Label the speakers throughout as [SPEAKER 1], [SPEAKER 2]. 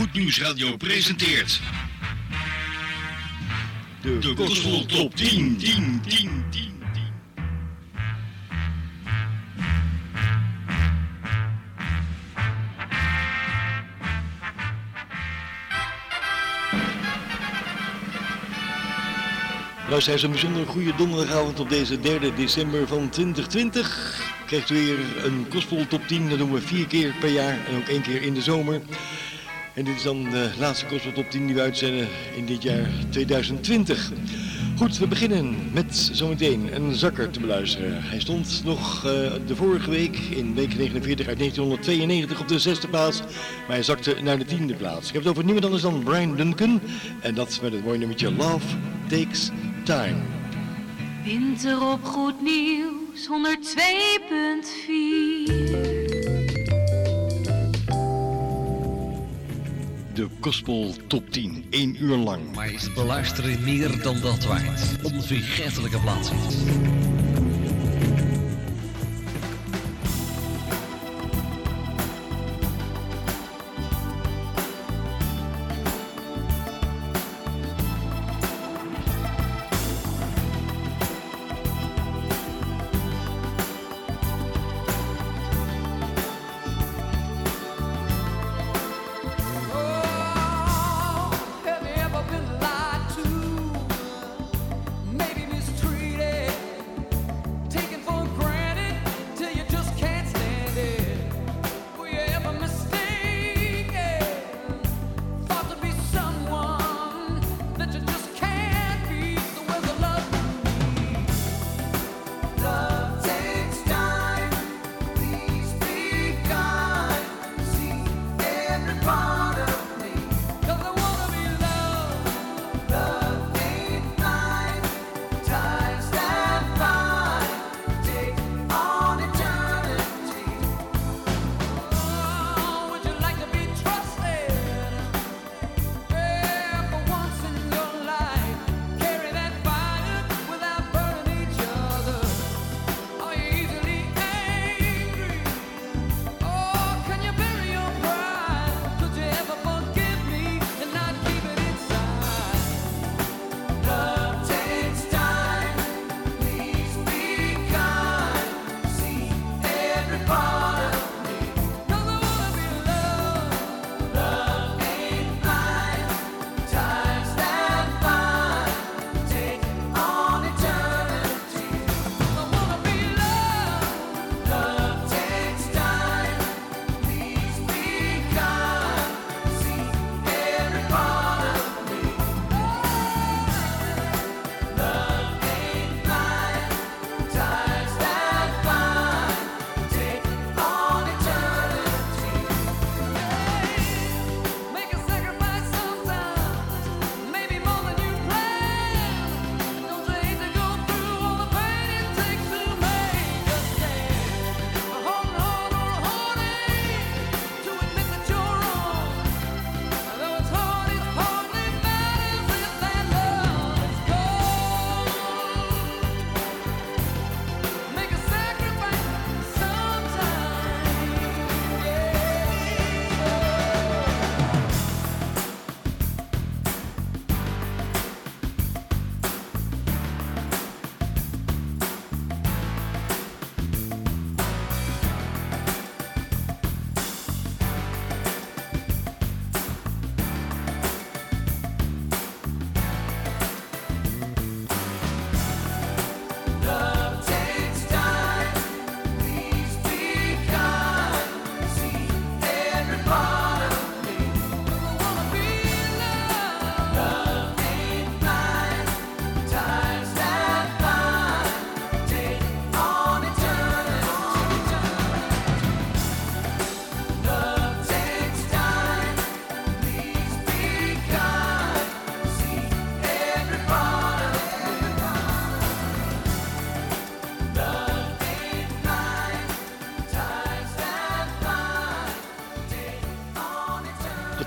[SPEAKER 1] Goed Nieuws Radio presenteert
[SPEAKER 2] De,
[SPEAKER 1] de Gospel Top 10, 10, 10, 10.
[SPEAKER 2] Luisteraars, een bijzonder goede donderdagavond op deze 3 december van 2020. Krijgt u weer een Gospel Top 10, dat doen we vier keer per jaar en ook één keer in de zomer. En dit is dan de laatste Gospel Top 10 die we uitzenden in dit jaar 2020. Goed, we beginnen met zometeen een zakker te beluisteren. Hij stond nog eh, de vorige week in week 49 uit 1992 op de zesde plaats, maar hij zakte naar de tiende plaats. Ik heb het over niemand anders dan Brian Duncan en dat met het mooie nummertje Love Takes Time.
[SPEAKER 3] Winter op Goed Nieuws 102.4.
[SPEAKER 2] De Gospel Top 10, één uur lang.
[SPEAKER 4] Maar is beluisteren meer dan dat waard? Onvergetelijke plaatsen.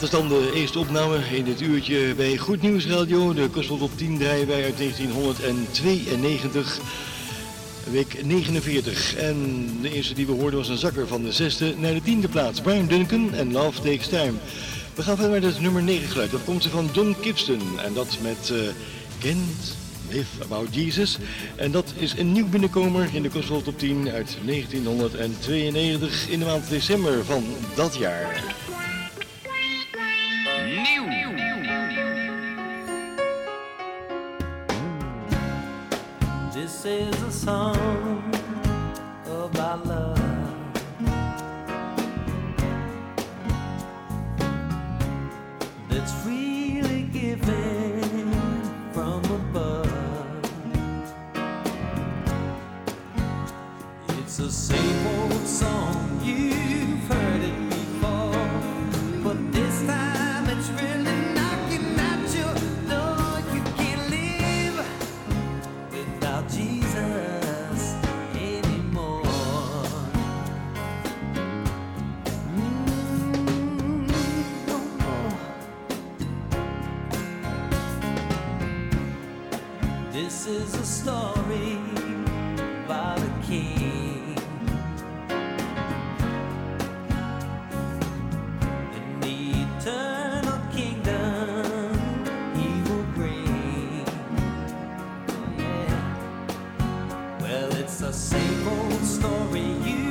[SPEAKER 2] Is dan de eerste opname in dit uurtje bij Goed Nieuws Radio. De Gospel Top 10 draaien wij uit 1992, week 49. En de eerste die we hoorden was een zakker van de zesde naar de tiende plaats. Brian Duncan en Love Takes Time. We gaan verder met het nummer 9 geluid. Dat komt van John Gibson en dat met uh, Kent Live About Jesus. En dat is een nieuw binnenkomer in de Gospel Top 10 uit 1992 in de maand december van dat jaar.
[SPEAKER 5] Is a song story about a king. And the eternal kingdom he will bring. Yeah. Well, it's the same old story, you've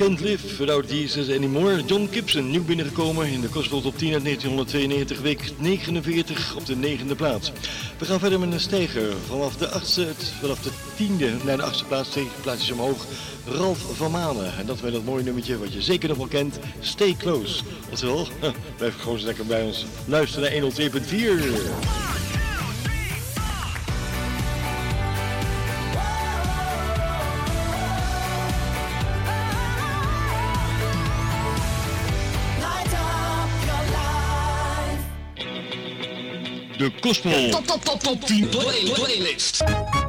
[SPEAKER 5] Can't Live Without Jesus Anymore.
[SPEAKER 2] John Gibson, nieuw binnengekomen in de Gospel Top 10 uit 1992, week 49 op de negende plaats. We gaan verder met een stijger. Vanaf de, achtste, vanaf de tiende naar de achtste plaats, tegen plaatsjes omhoog. Ralf van Manen. En dat met dat mooie nummertje wat je zeker nog wel kent. Stay Close. Oftewel, blijf gewoon lekker bij ons. Luister naar 102.4.
[SPEAKER 1] De Gospel
[SPEAKER 4] Top, top, top, top 10 play, playlist.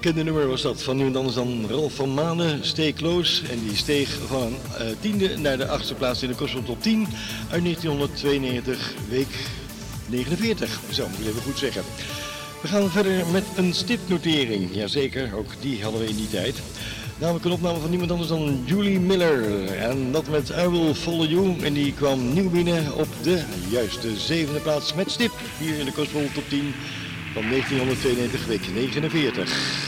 [SPEAKER 6] Bekende nummer was dat van nu en dan Ralf van Manen, Close. En die steeg van uh, tiende naar de achtste plaats in de Gospel Top 10 uit 1992, week 49. Zo moet ik even goed zeggen. We gaan verder met een stipnotering. Jazeker, ook die hadden we in die tijd. Namelijk een opname van niemand anders dan Julie Miller. En dat met I Will Follow You. En die kwam nieuw binnen op de juiste zevende plaats met stip. Hier in de Gospel Top 10 van 1992, week 49.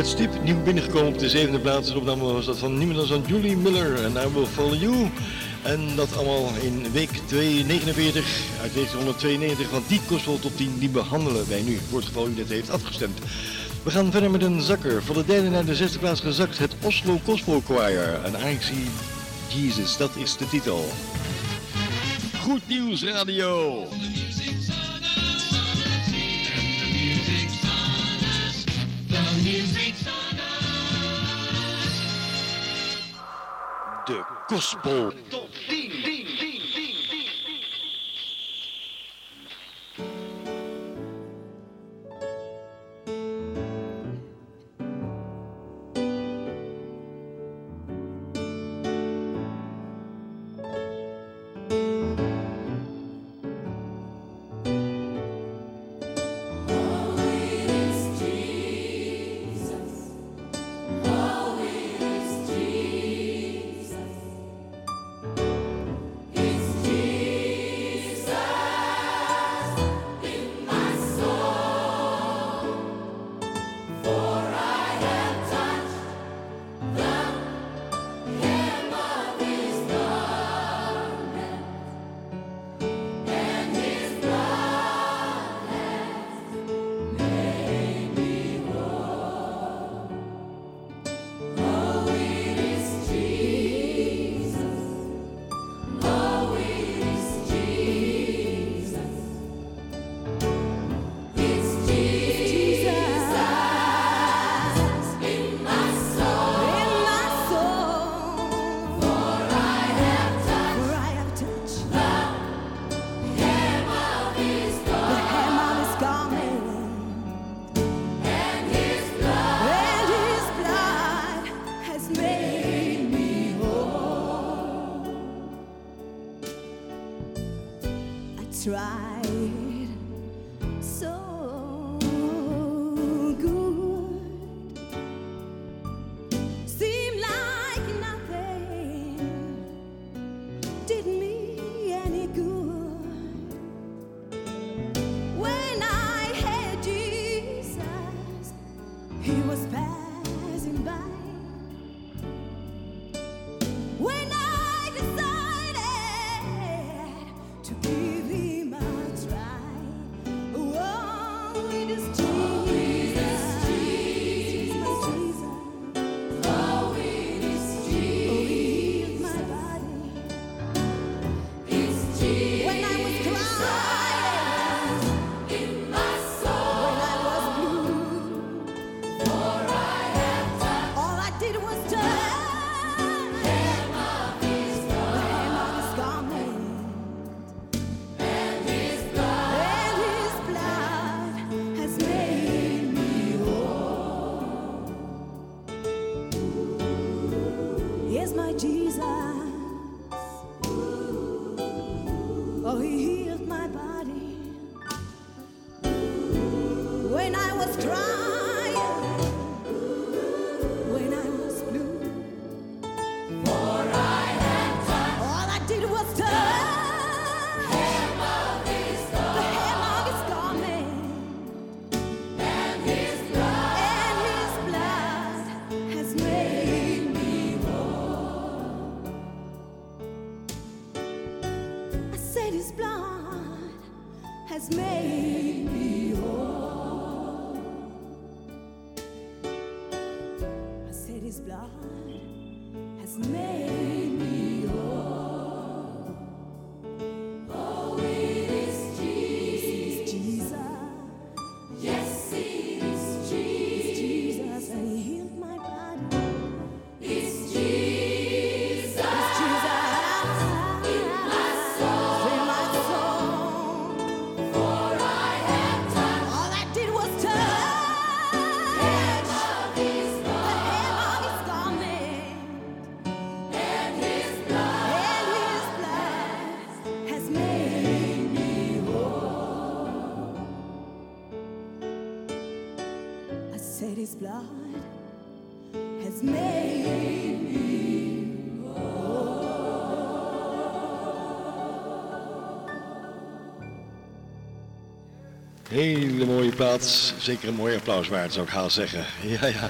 [SPEAKER 6] Het stip nieuw binnengekomen op de zevende plaats. De opname was dat van niemand dan Julie Miller en I Will Follow You. En dat allemaal in week 249 uit 1992. Want die kostvol top 10 die behandelen wij nu. Voor het geval u net heeft afgestemd.
[SPEAKER 2] We gaan verder met een zakker. Van de derde naar de zesde plaats gezakt. Het Oslo Gospel Choir. En See Jesus, dat is de titel.
[SPEAKER 1] Goed Nieuws Radio.
[SPEAKER 2] De Gospel.
[SPEAKER 7] mesma diz a
[SPEAKER 2] plaats. Zeker een mooi applaus waard, zou ik haast zeggen. Ja, ja.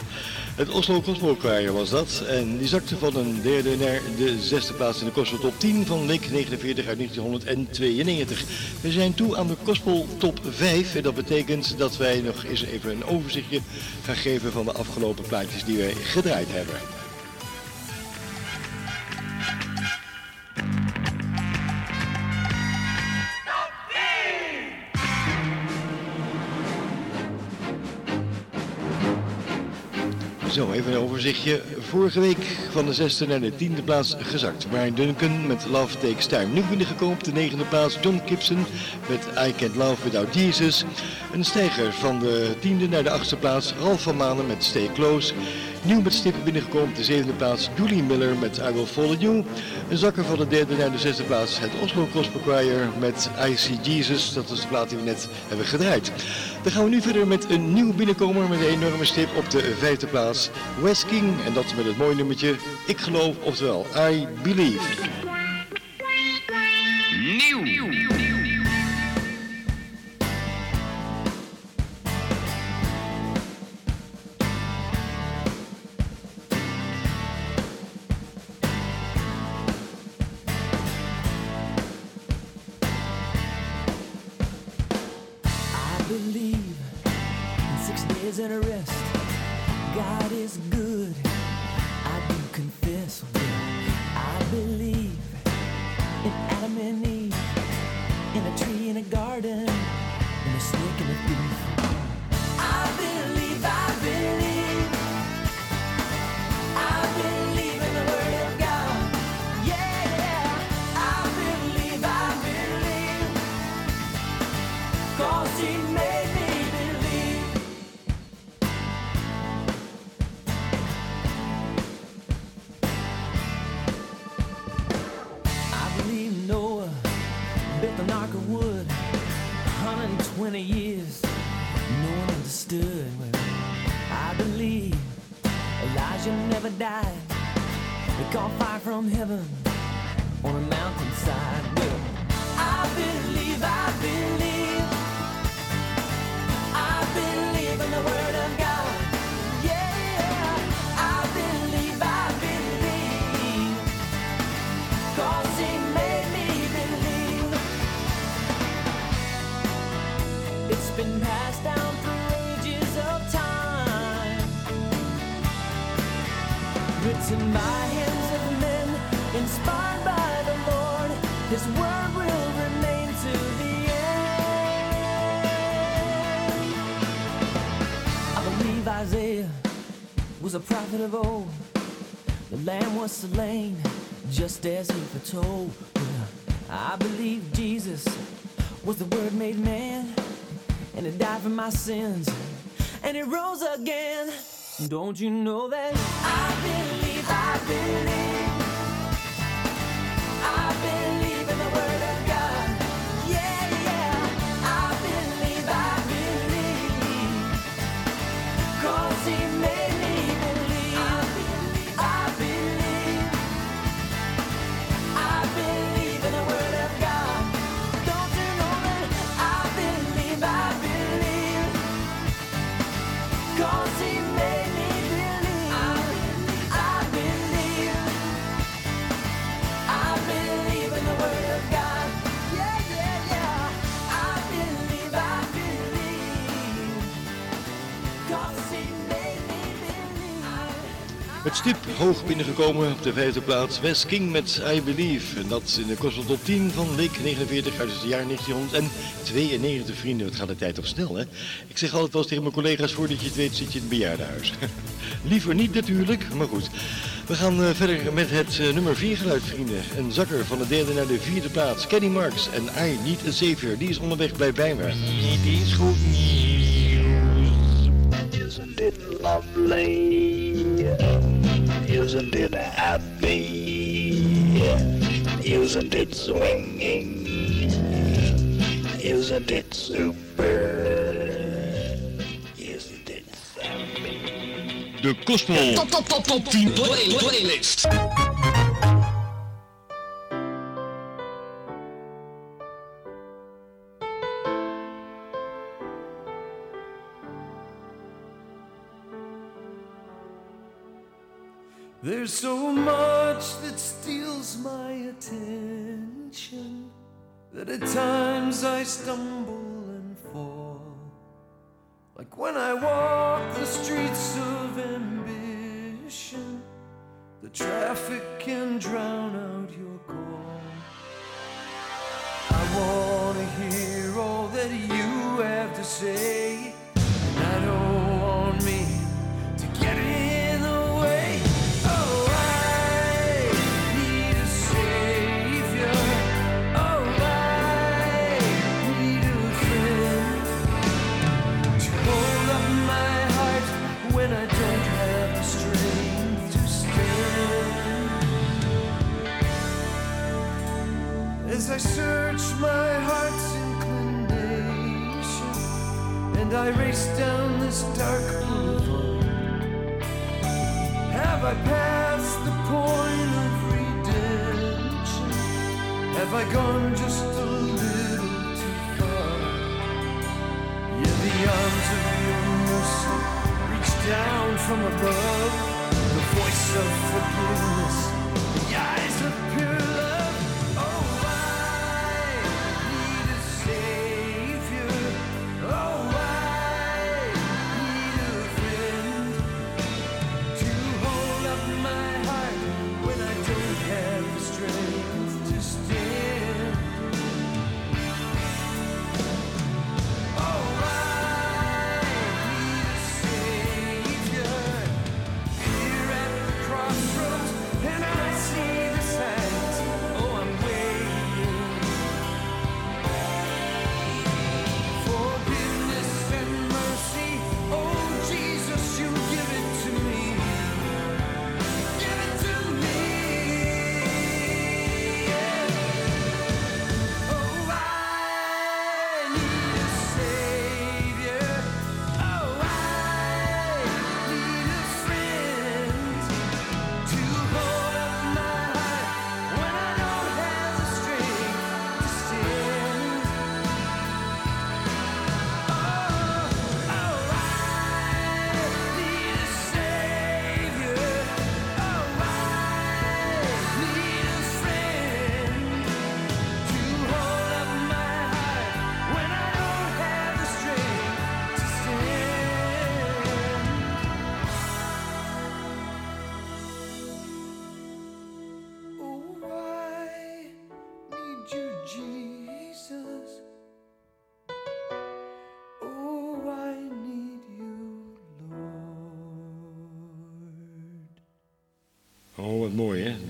[SPEAKER 2] Het Oslo Choir was dat. En die zakte van een derde naar de zesde plaats in de Gospel Top 10 van week 49 uit 1992. We zijn toe aan de Gospel Top 5. En dat betekent dat wij nog eens even een overzichtje gaan geven van de afgelopen plaatjes die wij gedraaid hebben. Zo, even een overzichtje. Vorige week van de zesde naar de tiende plaats gezakt. Brian Duncan met Love Takes Time. Nieuw binnengekomen op de negende plaats. John Gibson met I Can't Love Without Jesus. Een stijger van de tiende naar de achtste plaats. Ralf van Manen met Stay Close. Nieuw met stippen binnengekomen de zevende plaats. Julie Miller met I Will Follow You. Een zakker van de derde naar de zesde plaats. Het Oslo Gospel Choir met I See Jesus. Dat is de plaat die we net hebben gedraaid. Dan gaan we nu verder met een nieuw binnenkomer met een enorme stip op de vijfde plaats. West King en dat met het mooie nummertje Ik geloof, oftewel I Believe.
[SPEAKER 1] Nieuw.
[SPEAKER 5] Was slain just as he foretold. I believe Jesus was the word made man, and he died for my sins, and he rose again. Don't you know that? I believe, I believe, I believe
[SPEAKER 2] stip hoog binnengekomen op de vijfde plaats. West King met I Believe. En dat in de Gospel Top 10 van week 49 uit het jaar 1992. Vrienden, wat gaat de tijd toch snel, hè? Ik zeg altijd wel eens tegen mijn collega's, voordat je het weet zit je in het bejaardenhuis. Liever niet natuurlijk, maar goed. We gaan eh, verder met het eh, nummer 4 geluid, vrienden. Een zakker van de derde naar de vierde plaats. Kenny Marks en I Need a Savior. Die is onderweg, bij me.
[SPEAKER 1] Niet eens goed nieuws.
[SPEAKER 8] Lovely? Isn't it happy? Isn't it swinging? Isn't it super? Isn't it thumping?
[SPEAKER 1] De Gospel Top Top Top Top 10 play-
[SPEAKER 9] There's so much that steals my attention that at times I stumble and fall. Like when I walk the streets of ambition, the traffic can drown out your call. I wanna hear all that you have to say,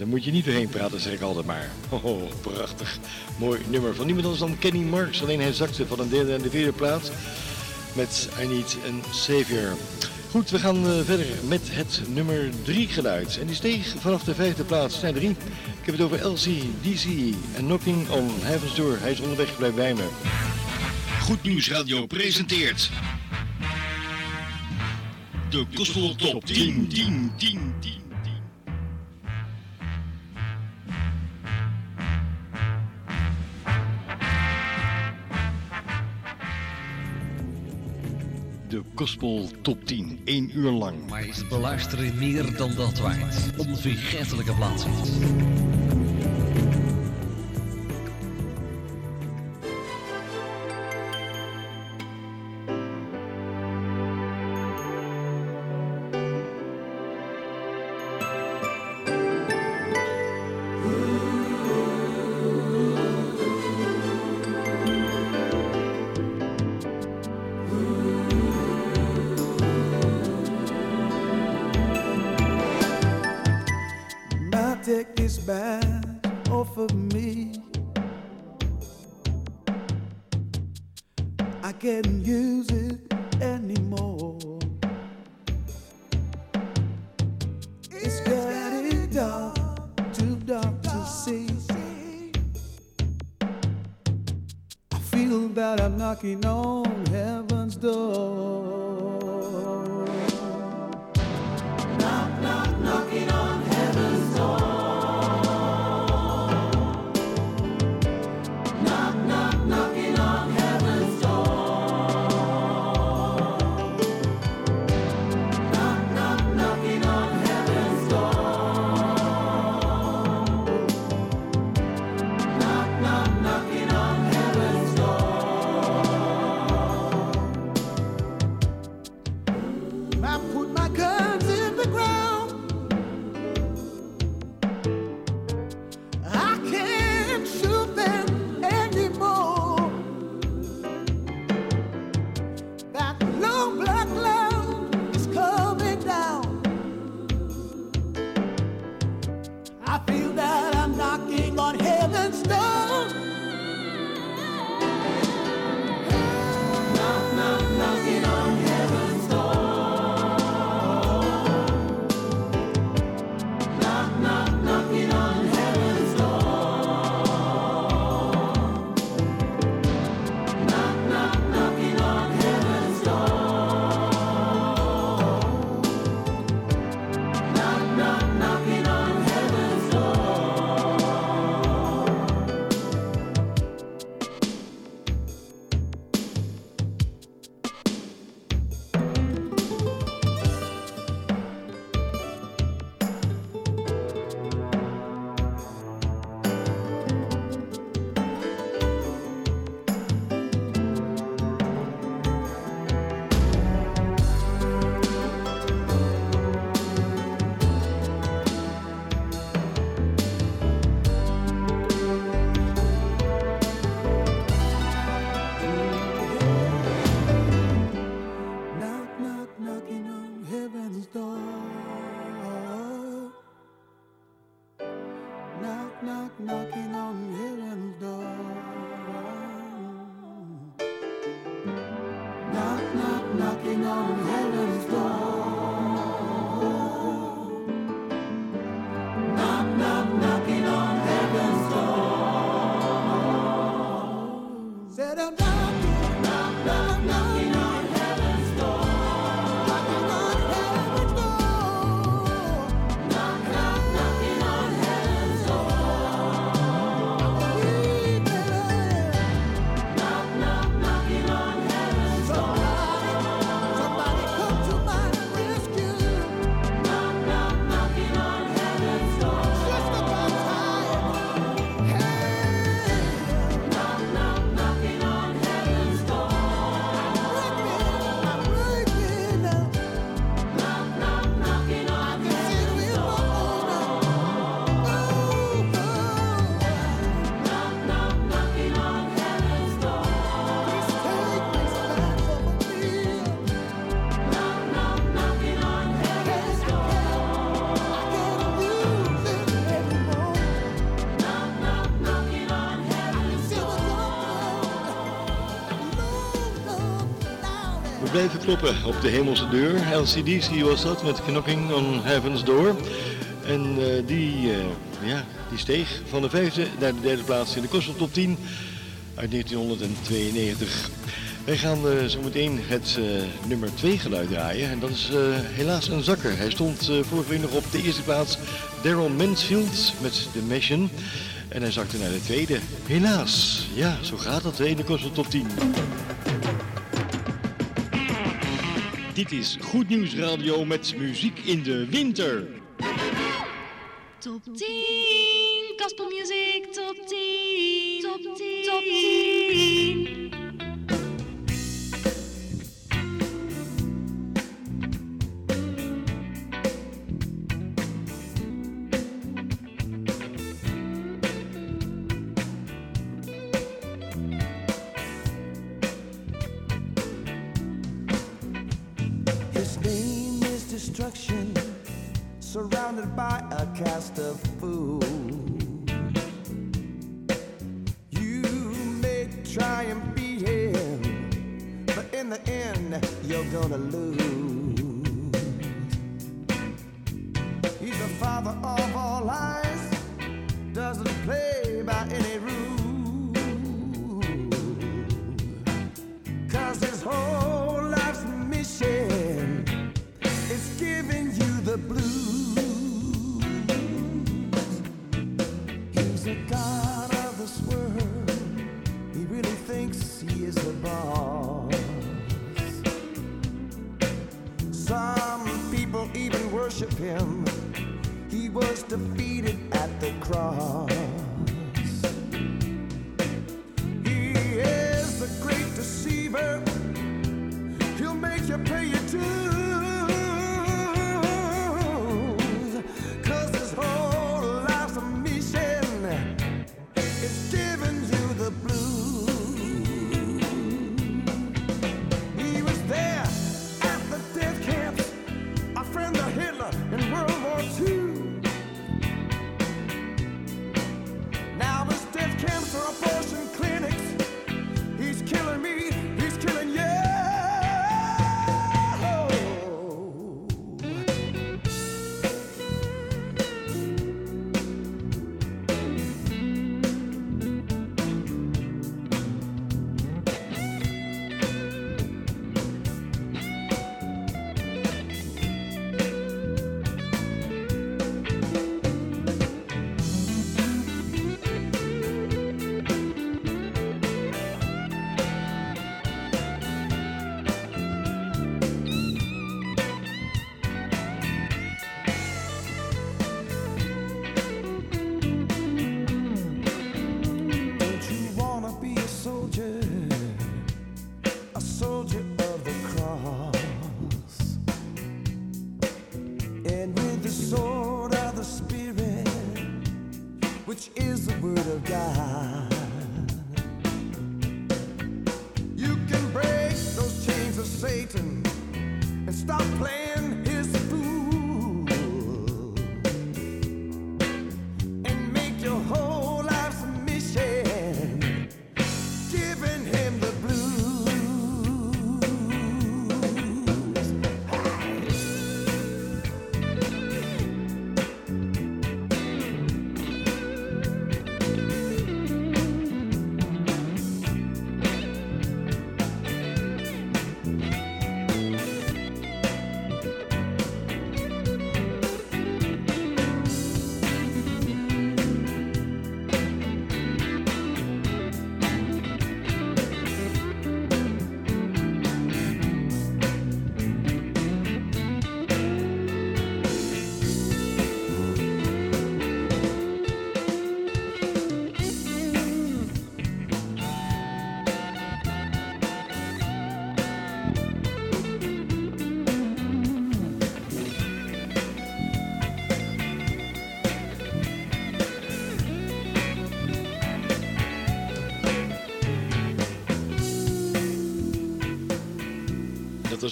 [SPEAKER 2] Daar moet je niet doorheen praten, zeg ik altijd maar. Oh, prachtig. Mooi nummer van niemand anders dan Kenny Marks. Alleen hij zakte van een derde en de vierde plaats met I Need a Savior. Goed, we gaan eh, verder met het nummer 3 geluid. En die steeg vanaf de vijfde plaats naar 3. Ik heb het over LCDC en Knocking on Heaven's Door. Hij is onderweg, blijf bij me.
[SPEAKER 1] Goed Nieuws Radio presenteert... De Gospel Top 10, 10, 10, 10.
[SPEAKER 2] Gospel Top 10, 1 uur lang.
[SPEAKER 4] Maar is beluisteren meer dan dat waard? Onvergetelijke plaatsen.
[SPEAKER 9] Off of me. I can't
[SPEAKER 2] blijven kloppen op de hemelse deur. LCDC was dat met Knocking on Heaven's Door. En eh, die, eh, ja, die steeg van de vijfde naar de derde plaats in de Kostel Top 10 uit 1992. Wij gaan eh, zo meteen het nummer 2 geluid draaien. En dat is helaas een zakker. Hij stond vorige week nog op de eerste plaats. Daryl Mansfield met The Mission. En hij zakte naar de tweede. Helaas. Ja, zo gaat dat in de Kostel Top 10. Dit is Goed Nieuws Radio met muziek in de winter.
[SPEAKER 3] Top 10, Gospel Music
[SPEAKER 10] the end, you're gonna lose. He's the father of all lies, doesn't play by any rules. Cause his whole life's mission is giving you the blues. He's a god of this world. He really thinks he is the boss. Worship him. He was defeated at the cross. He is the great deceiver. He'll make you pay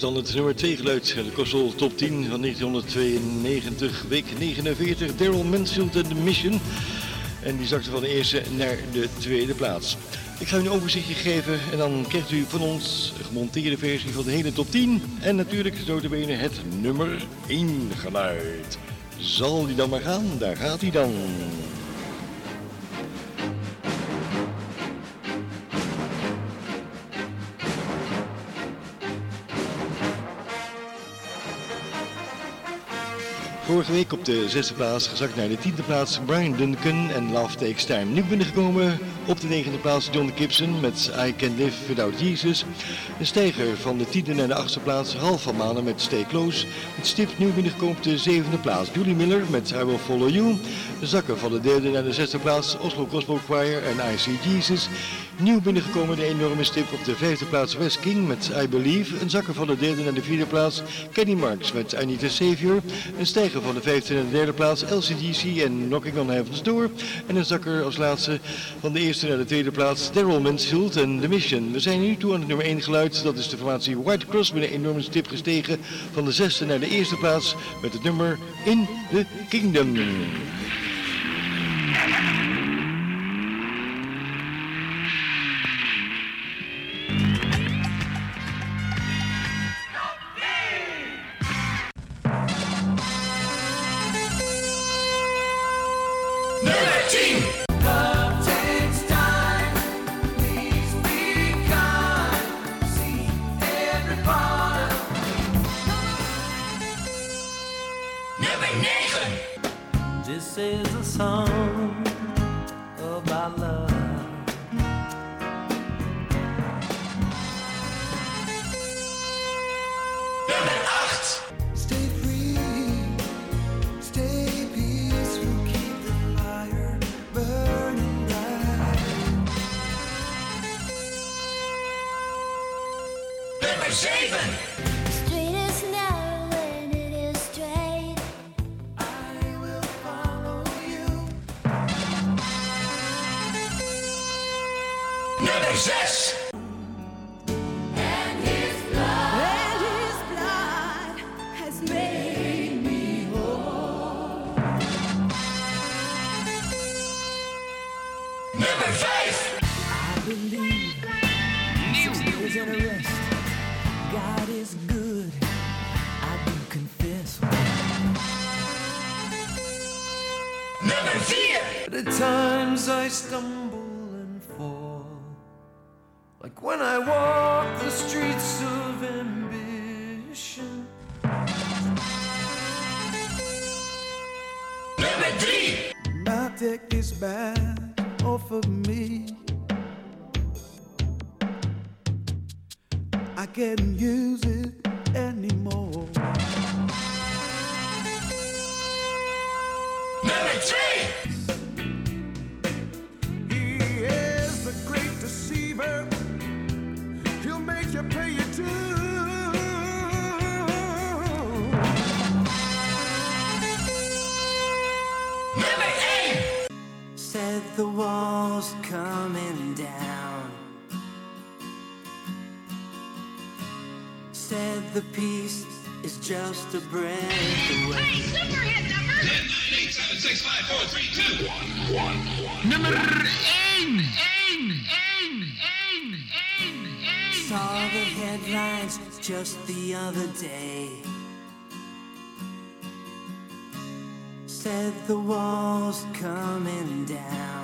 [SPEAKER 2] dan het nummer 2 geluid. De Kostel Top 10 van 1992, week 49. Daryl Mansfield en The Mission. En die zakte van de eerste naar de tweede plaats. Ik ga u een overzichtje geven en dan krijgt u van ons een gemonteerde versie van de hele top 10. En natuurlijk notabene het nummer 1 geluid. Zal die dan maar gaan? Daar gaat hij dan. Vorige week op de zesde plaats gezakt naar de tiende plaats Brian Duncan en Love Takes Time. Nu binnengekomen op de negende plaats John Gibson met I Can Live Without Jesus. Een stijger van de tiende naar de achtste plaats Ralph van Manen met Stay Close. Het stipt nieuw binnengekomen op de zevende plaats Julie Miller met I Will Follow You. De zakken van de derde naar de zesde plaats Oslo Gospel Choir en I See Jesus. Nieuw binnengekomen de enorme stip op de vijfde plaats West King met I Believe. Een zakker van de derde naar de vierde plaats Kenny Marks met I Need a Savior. Een stijger van de vijfde naar de derde plaats LCDC en Knocking on Heaven's Door. En een zakker als laatste van de eerste naar de tweede plaats Daryl Mansfield en The Mission. We zijn nu toe aan het nummer 1 geluid. Dat is de formatie White Cross met een enorme stip gestegen van de zesde naar de eerste plaats met het nummer In the Kingdom.
[SPEAKER 5] Is a song about love.
[SPEAKER 11] Stay Yes! Take this back off of me. I can't use
[SPEAKER 5] coming down. Said the peace is just a breath away.
[SPEAKER 3] Super hit number.
[SPEAKER 1] 10, 9, 8, 7, 6, 5, 4, 3, 2, 1, 1, 1.
[SPEAKER 4] Nummer 1. 1. 1. 1. 1.
[SPEAKER 5] Saw the headlines just the other day. Said the wall's coming down.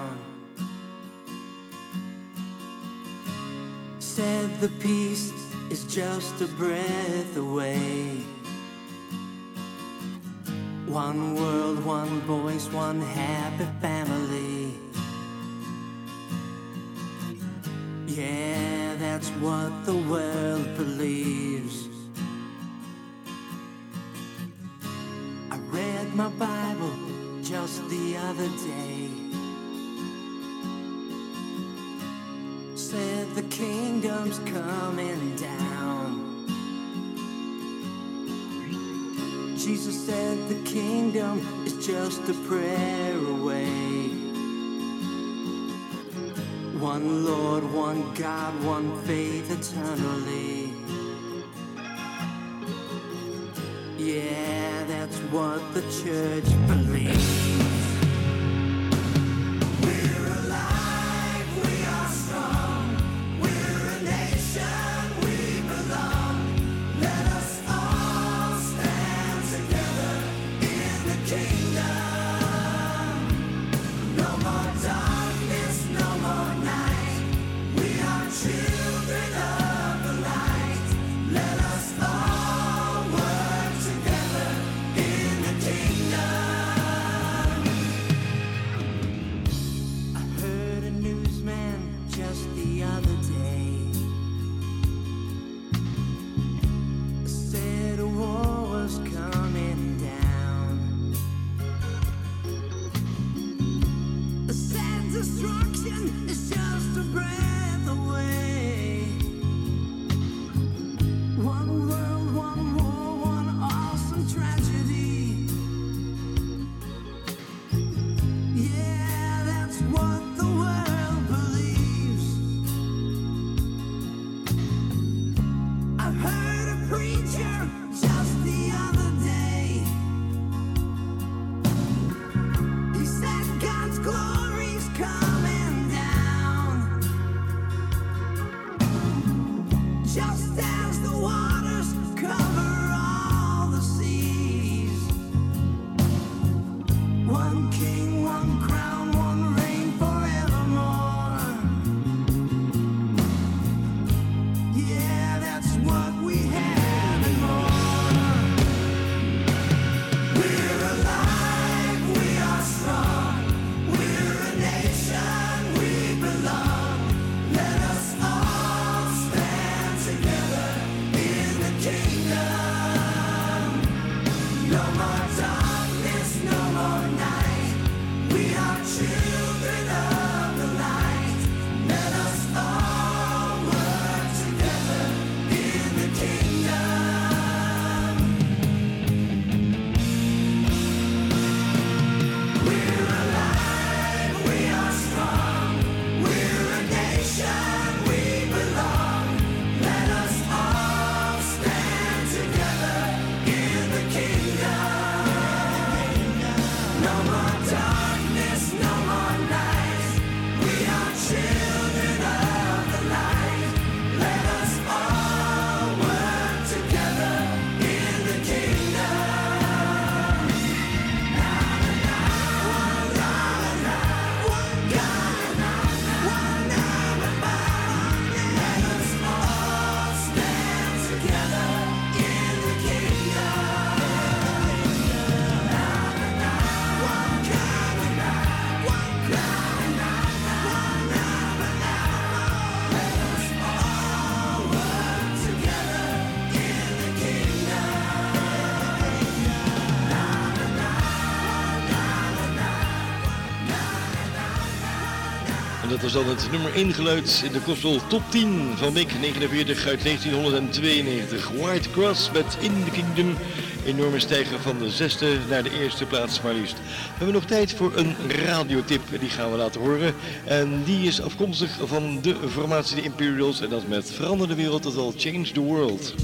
[SPEAKER 5] Said the peace is just a breath away. One world, one voice, one happy family. Yeah, that's what the world believes. I read my Bible just the other day. The kingdom's coming down. Jesus said the kingdom is just a prayer away. One Lord, one God, one faith eternally. Yeah, that's what the church believes. was dan het nummer 1 geluid in de Kostel Top 10 van Mick 49 uit 1992. White Cross met In the Kingdom. Enorme stijger van de zesde naar de eerste plaats maar liefst. We hebben nog tijd voor een radiotip. Die gaan we laten horen. En die is afkomstig van de formatie de Imperials. En dat met Veranderde Wereld, dat al Change the World.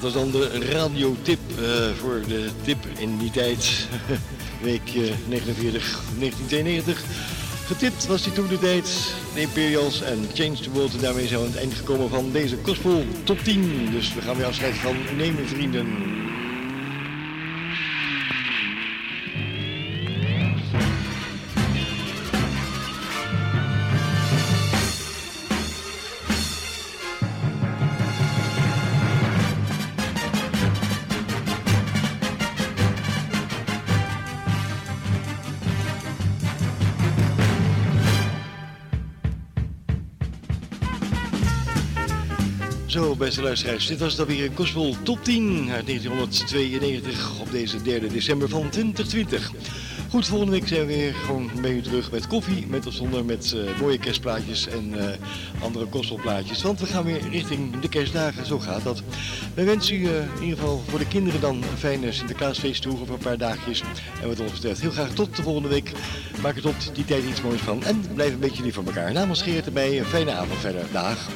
[SPEAKER 5] Dat was dan de radiotip uh, voor de tip in die tijd. Week 49, 1992. Getipt was die toen de tijd. De Imperials en Change the World. En daarmee zijn we aan het eind gekomen van deze kostpool top 10. Dus we gaan weer afscheid van nemen vrienden.
[SPEAKER 2] Beste luisteraars, dit was dan weer een Gospel Top 10 uit 1992 op deze 3 december van 2020. Goed, volgende week zijn we weer gewoon bij u terug met koffie, met of zonder, met eh, mooie kerstplaatjes en eh, andere gospelplaatjes. Want we gaan weer richting de kerstdagen, zo gaat dat. Wij wensen u eh, in ieder geval voor de kinderen dan een fijne Sinterklaasfeest toe over een paar dagjes. En wat ons betreft heel graag tot de volgende week. Maak er tot die tijd iets moois van en blijf een beetje lief voor elkaar. Namens Geert erbij, een fijne avond verder. Dag.